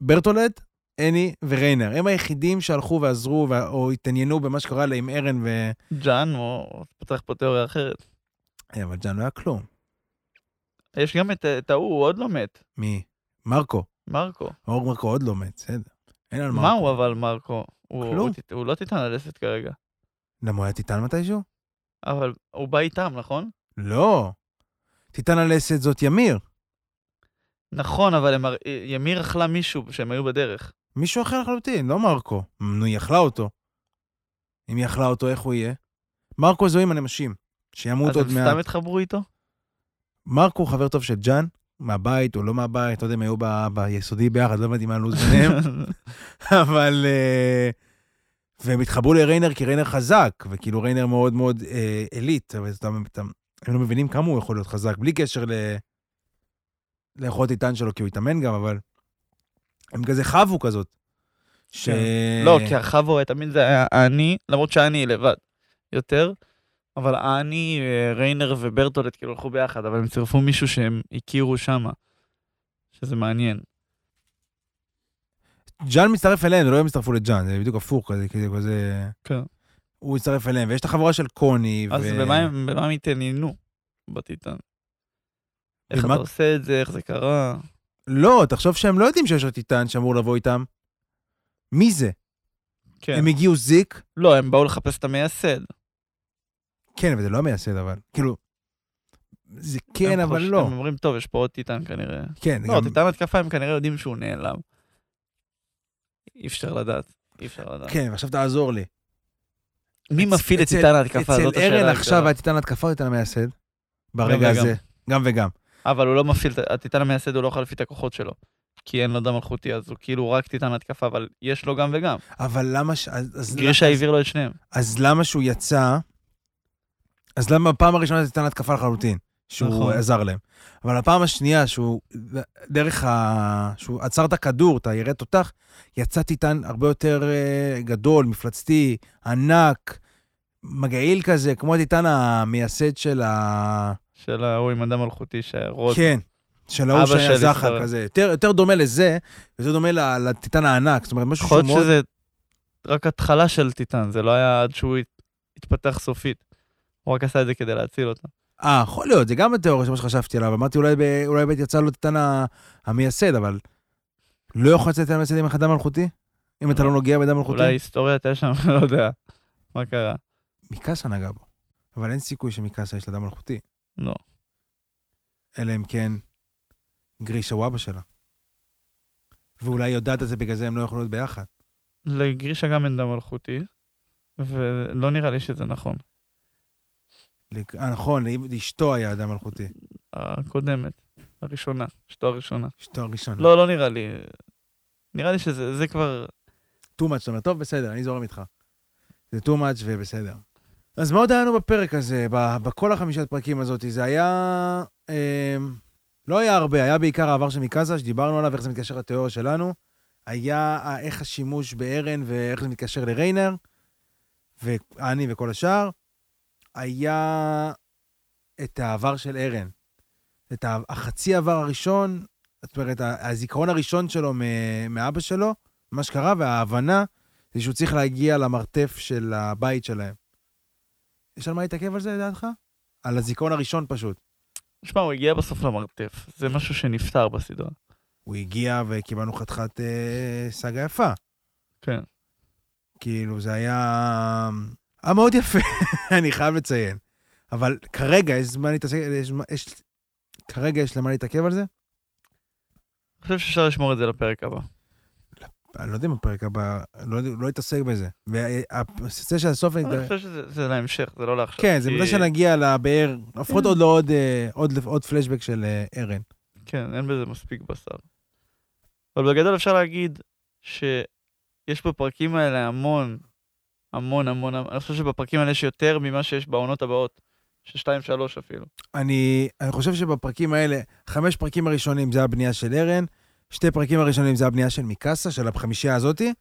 ברטולט, אני וריינר. הם היחידים שהלכו ועזרו, וה- או התעניינו במה שקרה להם עם ארן ו... ג'אן, או פותח פה תיאוריה אחרת. אה, אבל ג'אן לא היה כלום. יש גם את, את ההוא, הוא עוד לא מת, מי? מרקו. מרקו. אור מרקו עוד לא מת, בסדר. אין על מרקו. מה הוא אבל, מרקו? הוא, כלום. הוא, טיט- הוא לא טיטן הלסת כרגע. למה הוא היה טיטן מתישהו? אבל הוא בא איתם, נכון? לא. טיטן הלסת זאת ימיר. נכון, אבל הם, ימיר אכלה מישהו שהם היו בדרך. מישהו אחר לחלוטין, לא מרקו. נו, היא אכלה אותו. אם היא אכלה אותו, איך הוא יהיה? מרקו זו עם הנמשים, שימות אז עוד הם מעט. סתם התחברו איתו? מרקו הוא חבר טוב של ג'אן, מהבית או לא מהבית, לא יודע אם היו ביסודי ביחד, לא הבנתי מה הלו"ז ביניהם, אבל... אה, והם התחברו לריינר כי ריינר חזק, וכאילו ריינר מאוד מאוד אה, אליט, אבל אתה, אתה, הם לא מבינים כמה הוא יכול להיות חזק, בלי קשר ל... לאכול טיטן שלו, כי הוא התאמן גם, אבל הם כזה חבו כזאת. ש... לא, כי החבורה תמיד זה היה אני, למרות שאני לבד יותר, אבל אני, אה, ריינר וברטולט כאילו הלכו ביחד, אבל הם צירפו מישהו שהם הכירו שמה, שזה מעניין. ג'אן מצטרף אליהם, זה לא הם הצטרפו לג'אן, זה בדיוק הפוך כזה, כזה, כזה... כן. הוא הצטרף אליהם, ויש את החבורה של קוני, אז ו... במה הם במה הם התעניינו בטיטן? איך במה- אתה עושה את זה, איך זה קרה? לא, תחשוב שהם לא יודעים שיש עוד טיטן שאמור לבוא איתם. מי זה? כן. הם הגיעו זיק? לא, הם באו לחפש את המייסד. כן, אבל זה לא המייסד, אבל. כאילו... זה כן, אבל חוש- לא. הם אומרים, טוב, יש פה עוד טיטן כנראה. כן, לא, גם... טיטן התקפה הם כנראה יודעים שהוא נעלם. אי אפשר לדעת. אי אפשר לדעת. כן, ועכשיו תעזור לי. מי מפעיל את אצל- טיטן ההתקפה? זאת אצל השאלה ארן הגדולה. עכשיו היה טיטן התקפה או טיטן המייסד? ברגע. הזה. גם וגם. אבל הוא לא מפעיל, הטיטן המייסד הוא לא להפעיל את הכוחות שלו. כי אין לו דם מלכותי, אז הוא כאילו רק טיטן התקפה, אבל יש לו גם וגם. אבל למה ש... אז- גרישה אז- העביר לו את שניהם. אז למה שהוא יצא, אז למה בפעם הראשונה זה טיטן התקפה לחלוטין, שהוא נכון. עזר להם. אבל הפעם השנייה, שהוא, דרך ה... שהוא עצר את הכדור, את הירי תותח, יצא טיטן הרבה יותר אה, גדול, מפלצתי, ענק, מגעיל כזה, כמו הטיטן המייסד של, ה... של ההוא עם אדם מלכותי, שהרוט... כן, של ההוא שהיה ישראל. כזה. יותר, יותר דומה לזה, ויותר דומה לטיטן הענק. זאת אומרת, משהו יכול שהוא להיות מאוד... שזה רק התחלה של טיטן, זה לא היה עד שהוא הת- התפתח סופית. הוא רק עשה את זה כדי להציל אותו. אה, יכול להיות, זה גם התיאוריה שמה שחשבתי עליו. אמרתי, אולי, ב... אולי באמת יצא לו ה- המייסד, אבל לא יכול לצאת טיטן המייסד עם אדם מלכותי? אם אתה לא נוגע באדם מלכותי? אולי היסטוריה הייתה שם, לא יודע. מה קרה? מיקאסה נגע בו. אבל אין סיכוי שמיקאסה יש לה דם מלכותי. לא. אלא אם כן גרישה הוא אבא שלה. ואולי יודעת את זה, בגלל זה הם לא יכולים להיות ביחד. לגרישה גם אין דם מלכותי, ולא נראה לי שזה נכון. אה, נכון, לאשתו היה דם מלכותי. הקודמת, הראשונה, אשתו הראשונה. אשתו הראשונה. לא, לא נראה לי. נראה לי שזה זה כבר... too much, זאת אומרת, טוב, בסדר, אני זורם איתך. זה too much ובסדר. אז מה עוד היה לנו בפרק הזה, בכל החמישת פרקים הזאת? זה היה... אה, לא היה הרבה, היה בעיקר העבר של מיקאזה, שדיברנו עליו, איך זה מתקשר לתיאוריה שלנו. היה ה- איך השימוש בארן ואיך זה מתקשר לריינר, ואני וכל השאר. היה את העבר של ארן. את החצי עבר הראשון, זאת אומרת, הזיכרון הראשון שלו מאבא שלו, מה שקרה, וההבנה זה שהוא צריך להגיע למרתף של הבית שלהם. יש על מה להתעכב על זה, לדעתך? על הזיכרון הראשון פשוט. תשמע, הוא הגיע בסוף למרתף. זה משהו שנפתר בסדרה. הוא הגיע וקיבלנו חתיכת אה, סאגה יפה. כן. כאילו, זה היה... היה מאוד יפה, אני חייב לציין. אבל כרגע יש זמן להתעסק, יש, יש, כרגע יש למה להתעכב על זה? אני חושב שאפשר לשמור את זה לפרק הבא. אני לא יודע אם בפרק הבא, לא, לא להתעסק בזה. והנושא של הסוף, אני חושב שזה זה להמשך, זה לא לעכשיו. כן, זה מתי שנגיע לבאר, לפחות עוד לא עוד, אה, עוד, עוד פלשבק של אה, ארן. כן, אין בזה מספיק בשר. אבל בגדול אפשר להגיד שיש בפרקים האלה המון, המון המון, אני חושב שבפרקים האלה יש יותר ממה שיש בעונות הבאות, ששתיים שלוש אפילו. אני, אני חושב שבפרקים האלה, חמש פרקים הראשונים זה הבנייה של ארן, שתי פרקים הראשונים זה הבנייה של מיקאסה, של החמישייה הזאתי,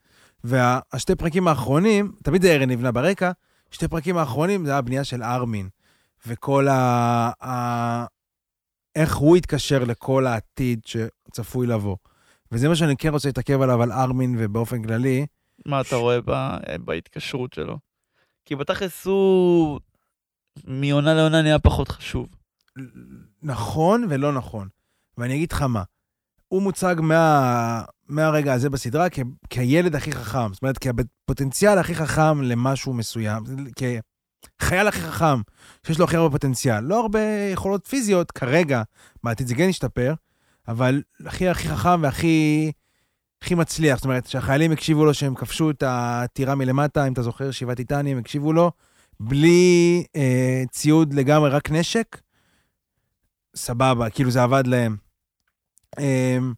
והשתי פרקים האחרונים, תמיד זה ארן נבנה ברקע, שתי פרקים האחרונים זה הבנייה של ארמין, וכל ה... ה... איך הוא יתקשר לכל העתיד שצפוי לבוא. וזה מה שאני כן רוצה להתעכב עליו, על ארמין ובאופן כללי. מה אתה רואה ב- בהתקשרות שלו? כי בתכלס הוא מעונה לעונה נהיה פחות חשוב. נכון ולא נכון. ואני אגיד לך מה, הוא מוצג מה, מהרגע הזה בסדרה כ, כילד הכי חכם, זאת אומרת, כפוטנציאל הכי חכם למשהו מסוים, כחייל הכי חכם, שיש לו הכי הרבה פוטנציאל. לא הרבה יכולות פיזיות כרגע, בעתיד זה כן ישתפר, אבל הכי הכי חכם והכי הכי מצליח. זאת אומרת, שהחיילים הקשיבו לו שהם כבשו את הטירה מלמטה, אם אתה זוכר, שבעת טיטנים, הקשיבו לו, בלי אה, ציוד לגמרי, רק נשק. סבבה, כאילו זה עבד להם. אמ,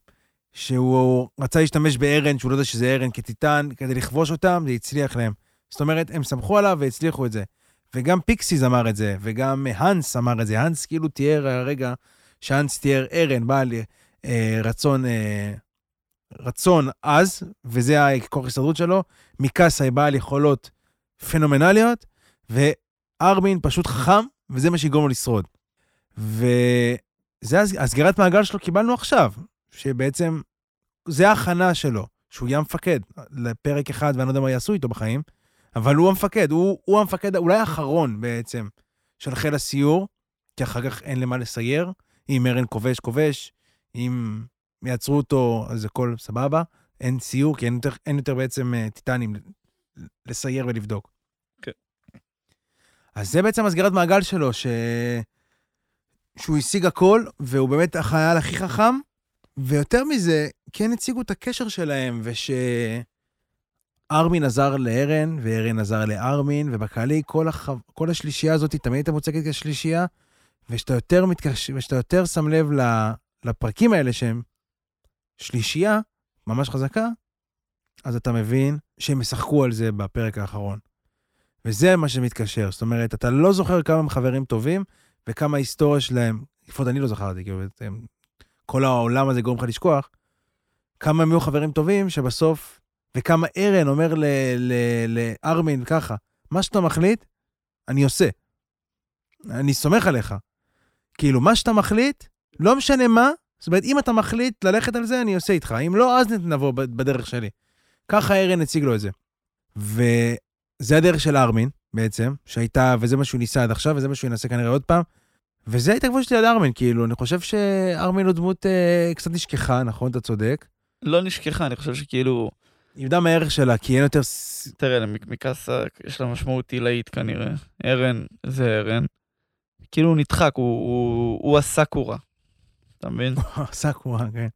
שהוא רצה להשתמש בארן, שהוא לא יודע שזה ארן כטיטן, כדי לכבוש אותם, זה הצליח להם. זאת אומרת, הם סמכו עליו והצליחו את זה. וגם פיקסיס אמר את זה, וגם האנס אמר את זה. האנס כאילו תיאר הרגע שהאנס תיאר ארן, בעל אה, רצון, אה, רצון עז, וזה הכוח ההסתדרות שלו. מיקאסה היא בעל יכולות פנומנליות, וארמין פשוט חכם, וזה מה שיגרום לו לשרוד. וזה הס- הסגירת מעגל שלו קיבלנו עכשיו, שבעצם זה ההכנה שלו, שהוא יהיה המפקד לפרק אחד, ואני לא יודע מה יעשו איתו בחיים, אבל הוא המפקד, הוא, הוא המפקד אולי האחרון בעצם של חיל הסיור, כי אחר כך אין למה לסייר, אם ארן כובש, כובש, אם יעצרו אותו, אז הכל סבבה, אין סיור, כי אין יותר, אין יותר בעצם אה, טיטנים לסייר ולבדוק. כן. אז זה בעצם הסגירת מעגל שלו, ש... שהוא השיג הכל, והוא באמת החייל הכי חכם, ויותר מזה, כן הציגו את הקשר שלהם, ושארמין עזר לארן, וארן עזר לארמין, ובקהלי כל, הח... כל השלישייה הזאת תמיד הייתה מוצגת כשלישייה, ושאתה יותר, מתקש... ושאתה יותר שם לב ל... לפרקים האלה שהם שלישייה ממש חזקה, אז אתה מבין שהם ישחקו על זה בפרק האחרון. וזה מה שמתקשר, זאת אומרת, אתה לא זוכר כמה הם חברים טובים, וכמה ההיסטוריה שלהם, לפחות אני לא זכרתי, כאילו, כל העולם הזה גורם לך לשכוח, כמה הם היו חברים טובים, שבסוף, וכמה ארן אומר לארמין ככה, מה שאתה מחליט, אני עושה. אני סומך עליך. כאילו, מה שאתה מחליט, לא משנה מה, זאת אומרת, אם אתה מחליט ללכת על זה, אני עושה איתך. אם לא, אז נבוא בדרך שלי. ככה ארן הציג לו את זה. וזה הדרך של ארמין, בעצם, שהייתה, וזה מה שהוא ניסה עד עכשיו, וזה מה שהוא ינסה כנראה עוד פעם. וזה ההתעכבות שלי על ארמין, כאילו, אני חושב שארמין הוא דמות אה, קצת נשכחה, נכון? אתה צודק. לא נשכחה, אני חושב שכאילו, איבדה מהערך שלה, כי אין יותר... תראה, מקאסה יש לה משמעות עילאית כנראה. ארן זה ארן. כאילו הוא נדחק, הוא, הוא, הוא הסאקורה. אתה מבין? סאקורה, כן.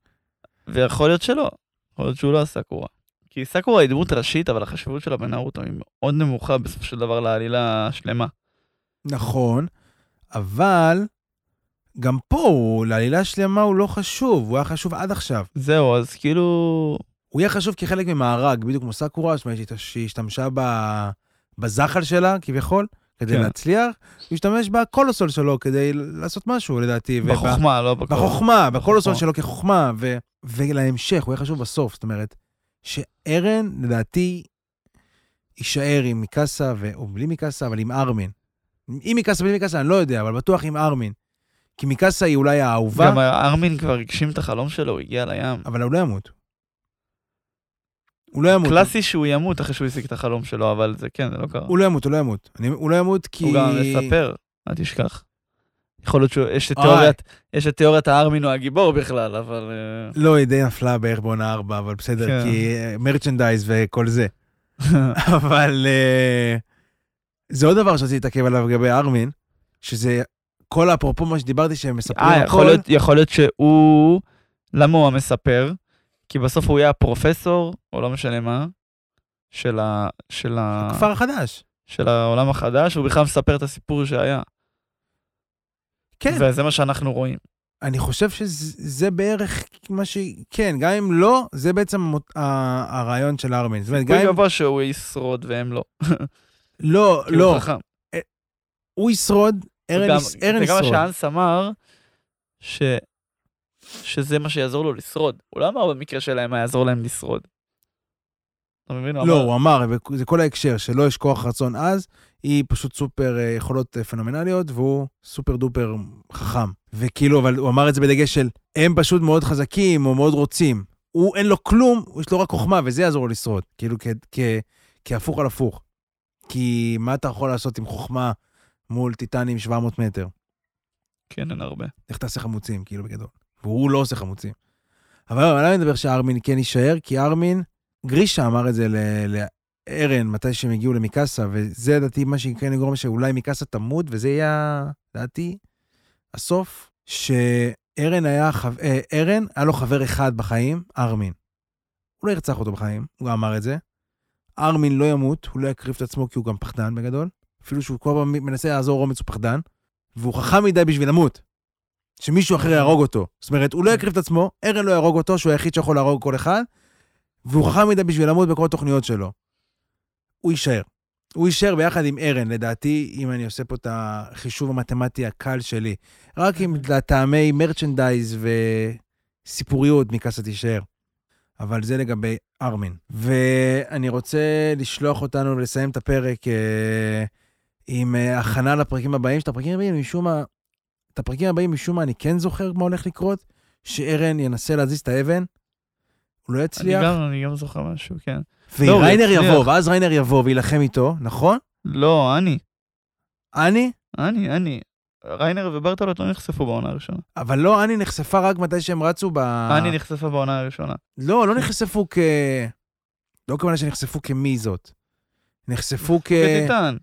ויכול להיות שלא. יכול להיות שהוא לא הסאקורה. כי סאקורה היא דמות ראשית, אבל החשיבות שלה בנארוטו היא מאוד נמוכה בסופו של דבר לעלילה השלמה. נכון, אבל גם פה, הוא, לעלילה שלמה הוא לא חשוב, הוא היה חשוב עד עכשיו. זהו, אז כאילו... הוא יהיה חשוב כחלק ממארג, בדיוק כמו סאקורה, זאת אומרת שהיא השתמשה. בזחל שלה, כביכול, כדי כן. להצליח, הוא השתמש בקולוסול שלו כדי לעשות משהו, לדעתי. בחוכמה, לא בכל... בחוכמה, בקולוסול. שלו כחוכמה, ו... ולהמשך, הוא יהיה חשוב בסוף, זאת אומרת, שארן, לדעתי, יישאר עם מיקאסה, ו... או בלי מיקאסה, אבל עם ארמין. עם מיקאסה, בלי מיקאסה, אני לא יודע, אבל בטוח עם ארמין. כי מיקאסה היא אולי האהובה, גם ארמין כבר הגשים את החלום שלו, הוא הגיע לים. אבל הוא לא ימות. הוא לא ימות. קלאסי שהוא ימות אחרי שהוא השיג את החלום שלו, אבל זה כן, זה לא קרה. הוא לא ימות, הוא לא ימות. אני, הוא לא ימות כי... הוא גם מספר, אל תשכח. יכול להיות שיש את תיאוריית, יש את תיאוריית הארמין הוא הגיבור בכלל, אבל... אה, לא, היא די נפלה בערך בעונה ארבע, אבל בסדר, כן. כי מרצ'נדייז וכל זה. אבל אה, זה עוד דבר שרציתי להתעכב עליו לגבי ארמין, שזה כל אפרופו מה שדיברתי שהם מספרים אה, הכל. יכול להיות, יכול להיות שהוא... למה הוא המספר? כי בסוף הוא יהיה הפרופסור, או לא משנה מה, של, ה... של, ה... הכפר החדש. של העולם החדש, הוא בכלל מספר את הסיפור שהיה. כן, וזה מה שאנחנו רואים. אני חושב שזה בערך מה ש... כן, גם אם לא, זה בעצם המות- ה- הרעיון של ארמין. זאת אומרת, גם הוא אם... גבוה שהוא ישרוד והם לא. לא, כי הוא לא, חכם. הוא ישרוד, ארן גם- יש- ארן זה גם מה ישרוד. שאנס אמר, ש... שזה מה שיעזור לו לשרוד. הוא לא אמר במקרה שלהם מה יעזור להם לשרוד. אתה מבין? לא, הוא אמר, זה כל ההקשר, שלא יש כוח רצון עז, היא פשוט סופר אה, יכולות אה, פנומנליות, והוא סופר דופר חכם. וכאילו, אבל הוא אמר את זה בדגש של, הם פשוט מאוד חזקים, או מאוד רוצים. הוא, אין לו כלום, יש לו רק חוכמה, וזה יעזור לו לשרוד. כאילו, כ- כ- כהפוך על הפוך. כי מה אתה יכול לעשות עם חוכמה מול טיטנים 700 מטר? כן, אין הרבה. איך תעשה חמוצים, כאילו, בגדול. והוא לא עושה חמוצים. אבל אני מדבר שארמין כן יישאר? כי ארמין, גרישה אמר את זה לארן מתי שהם הגיעו למיקאסה, וזה לדעתי מה שכן יגרום שאולי מיקאסה תמות, וזה יהיה, לדעתי, הסוף, שארן היה, חב... אה, ארן, היה לו חבר אחד בחיים, ארמין. הוא לא ירצח אותו בחיים, הוא גם אמר את זה. ארמין לא ימות, הוא לא יקריב את עצמו כי הוא גם פחדן בגדול. אפילו שהוא כל פעם מנסה לעזור אומץ הוא פחדן. והוא חכם מדי בשביל למות. שמישהו אחר יהרוג אותו. זאת אומרת, הוא לא יקריב את עצמו, ארן לא יהרוג אותו, שהוא היחיד שיכול להרוג כל אחד, והוא חכם מדי בשביל למות בכל התוכניות שלו. הוא יישאר. הוא יישאר ביחד עם ארן, לדעתי, אם אני עושה פה את החישוב המתמטי הקל שלי. רק אם לטעמי מרצ'נדייז וסיפוריות מקאסה תישאר. אבל זה לגבי ארמין. ואני רוצה לשלוח אותנו לסיים את הפרק אה, עם אה, הכנה לפרקים הבאים, שאת הפרקים הבאים, משום מה, את הפרקים הבאים, משום מה, אני כן זוכר מה הולך לקרות, שארן ינסה להזיז את האבן, הוא לא אני יצליח, גם, אני גם זוכר משהו, כן. לא, וריינר יצליח. יבוא, ואז ריינר יבוא וילחם איתו, נכון? לא, אני. אני? אני, אני. ריינר וברטולט לא נחשפו בעונה הראשונה. אבל לא, אני נחשפה רק מתי שהם רצו ב... אני נחשפה בעונה הראשונה. לא, לא נחשפו כ... לא כמובן שנחשפו כמי זאת. נחשפו כ... בטיטן.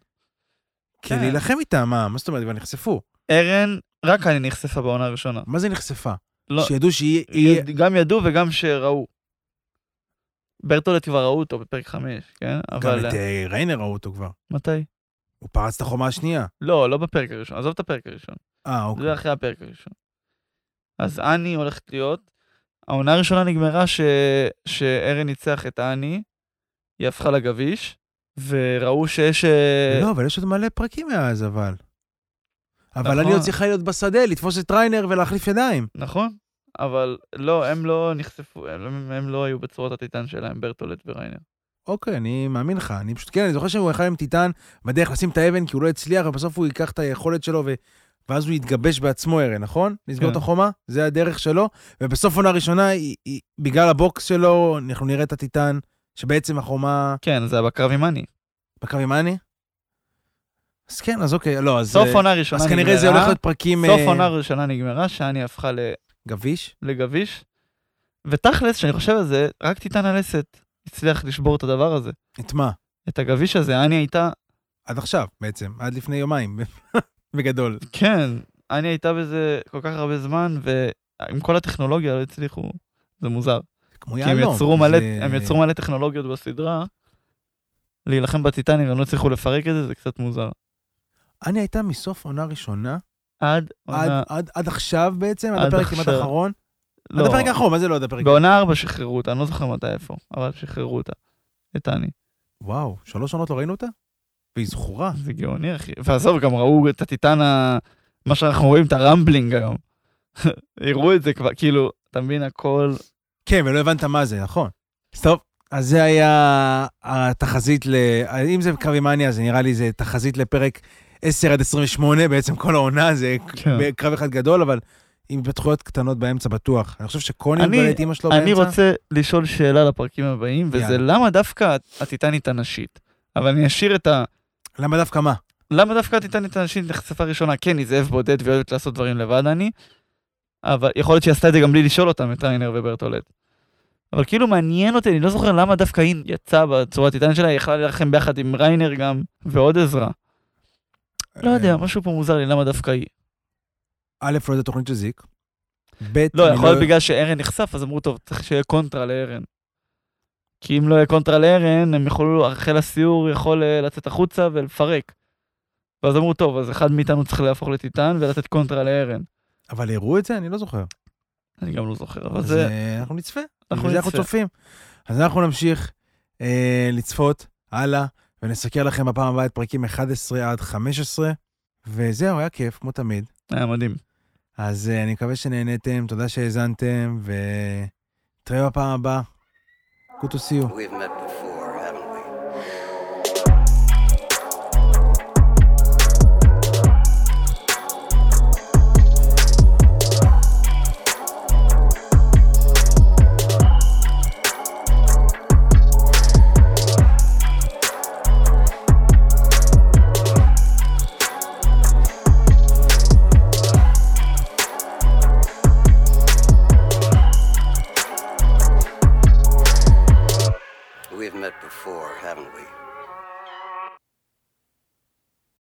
כן. כלהילחם איתם, מה? מה זאת אומרת? כבר נחשפו. ארן, רק אני נחשפה בעונה הראשונה. מה זה נחשפה? לא, שידעו שהיא... היא- יד- גם ידעו וגם שראו. ברטולט כבר ראו אותו בפרק 5, כן? גם אבל... את אה, ריינר ראו אותו כבר. מתי? הוא פרץ את החומה השנייה. לא, לא בפרק הראשון, עזוב את הפרק הראשון. אה, אוקיי. זה אחרי הפרק הראשון. אז אני הולכת להיות, העונה הראשונה נגמרה ש... שארן ניצח את אני, היא הפכה לגביש, וראו שיש... אה, לא, אבל יש עוד מלא פרקים מאז, אבל. אבל נכון. אני עוד צריכה להיות בשדה, לתפוס את ריינר ולהחליף ידיים. נכון, אבל לא, הם לא נחשפו, הם, הם לא היו בצורת הטיטן שלהם, ברטולט וריינר. אוקיי, אני מאמין לך. אני פשוט, כן, אני זוכר שהוא יכל עם טיטן בדרך לשים את האבן, כי הוא לא הצליח, ובסוף הוא ייקח את היכולת שלו ואז הוא יתגבש בעצמו, ארן, נכון? לסגור כן. את החומה? זה הדרך שלו, ובסוף עונה ראשונה, היא, היא, בגלל הבוקס שלו, אנחנו נראה את הטיטן, שבעצם החומה כן, זה היה בקרב עם אני. בקו עם מאני? אז כן, אז אוקיי, לא, אז... סוף אה, עונה ראשונה אז נגמרה. כנראה זה הולך להיות פרקים... סוף אה, עונה ראשונה נגמרה, שאני הפכה ל- גביש? לגביש. ותכלס, כשאני חושב על זה, רק טיטן הלסת הצליח לשבור את הדבר הזה. את מה? את הגביש הזה, אני הייתה, עד עכשיו, בעצם, עד לפני יומיים, בגדול. כן, אני הייתה בזה כל כך הרבה זמן, ועם כל הטכנולוגיה לא הצליחו, זה מוזר. כמו כי הם יהלום. יצרו מלא, זה- הם יצרו מלא טכנולוגיות בסדרה, להילחם בטיטנים, הם לא הצליחו לפרק את זה, זה קצת מוזר. אני הייתה מסוף עונה ראשונה, עד עד, עונה, עד, עד עכשיו בעצם, עד עד הפרק כמעט. האחרון. לא, עד הפרק האחרון, מה זה לא עד הפרק? בעונה 4 שחררו אותה, אני לא זוכר מתי איפה, אבל שחררו אותה. את טני. וואו, שלוש עונות לא ראינו אותה? והיא זכורה. זה גאוני, אחי. ועזוב, גם ראו את הטיטן, ה... מה שאנחנו רואים, את הרמבלינג היום. הראו את זה כבר, כאילו, אתה מבין, הכל... כן, ולא הבנת מה זה, נכון. טוב, אז זה היה התחזית ל... אם זה קרבימניה, אז נראה לי זה תחזית לפרק 10 עד 28, בעצם כל העונה זה כן. קרב אחד גדול, אבל עם התפתחויות קטנות באמצע בטוח. אני חושב שקוני איבד את אימא שלו באמצע. אני רוצה לשאול שאלה לפרקים הבאים, וזה יאללה. למה דווקא הטיטנית הנשית? אבל אני אשאיר את ה... למה דווקא מה? למה דווקא הטיטנית הנשית נחשפה ראשונה? כן, היא זאב בודד והיא אוהבת לעשות דברים לבד, אני. אבל יכול להיות שהיא עשתה את זה גם בלי לשאול אותם, את ריינר וברטולט. אבל כאילו מעניין אותי, אני לא זוכר למה דווקא היא יצאה בצורה הטיטנית שלה, היא יכלה להילחם ביחד עם ריינר גם, ועוד עזרה. לא יודע, משהו פה מוזר לי, למה דווקא היא? א', לא יודע תוכנית של זיק. ב', לא, יכול להיות בגלל שארן נחשף, אז אמרו, טוב, צריך שיהיה קונטרה לארן. כי אם לא יהיה קונטרה לארן, הם יוכלו, חיל הסיור יכול אה, לצאת החוצה ולפרק. ואז אמרו, טוב, אז אחד מאיתנו צריך להפוך לטיטן ולתת קונטרה לארן. אבל הראו את זה? אני לא זוכר. אני גם לא זוכר, אבל אז זה... אה, אנחנו נצפה. אנחנו זה אנחנו נצפה. צופים. אז אנחנו נמשיך אה, לצפות הלאה, ונסקר לכם בפעם הבאה את פרקים 11 עד 15. וזהו, היה כיף, כמו תמיד. היה מדהים. אז אה, אני מקווה שנהניתם, תודה שהאזנתם, ונתראה בפעם הבאה. Good to see you. We've met before,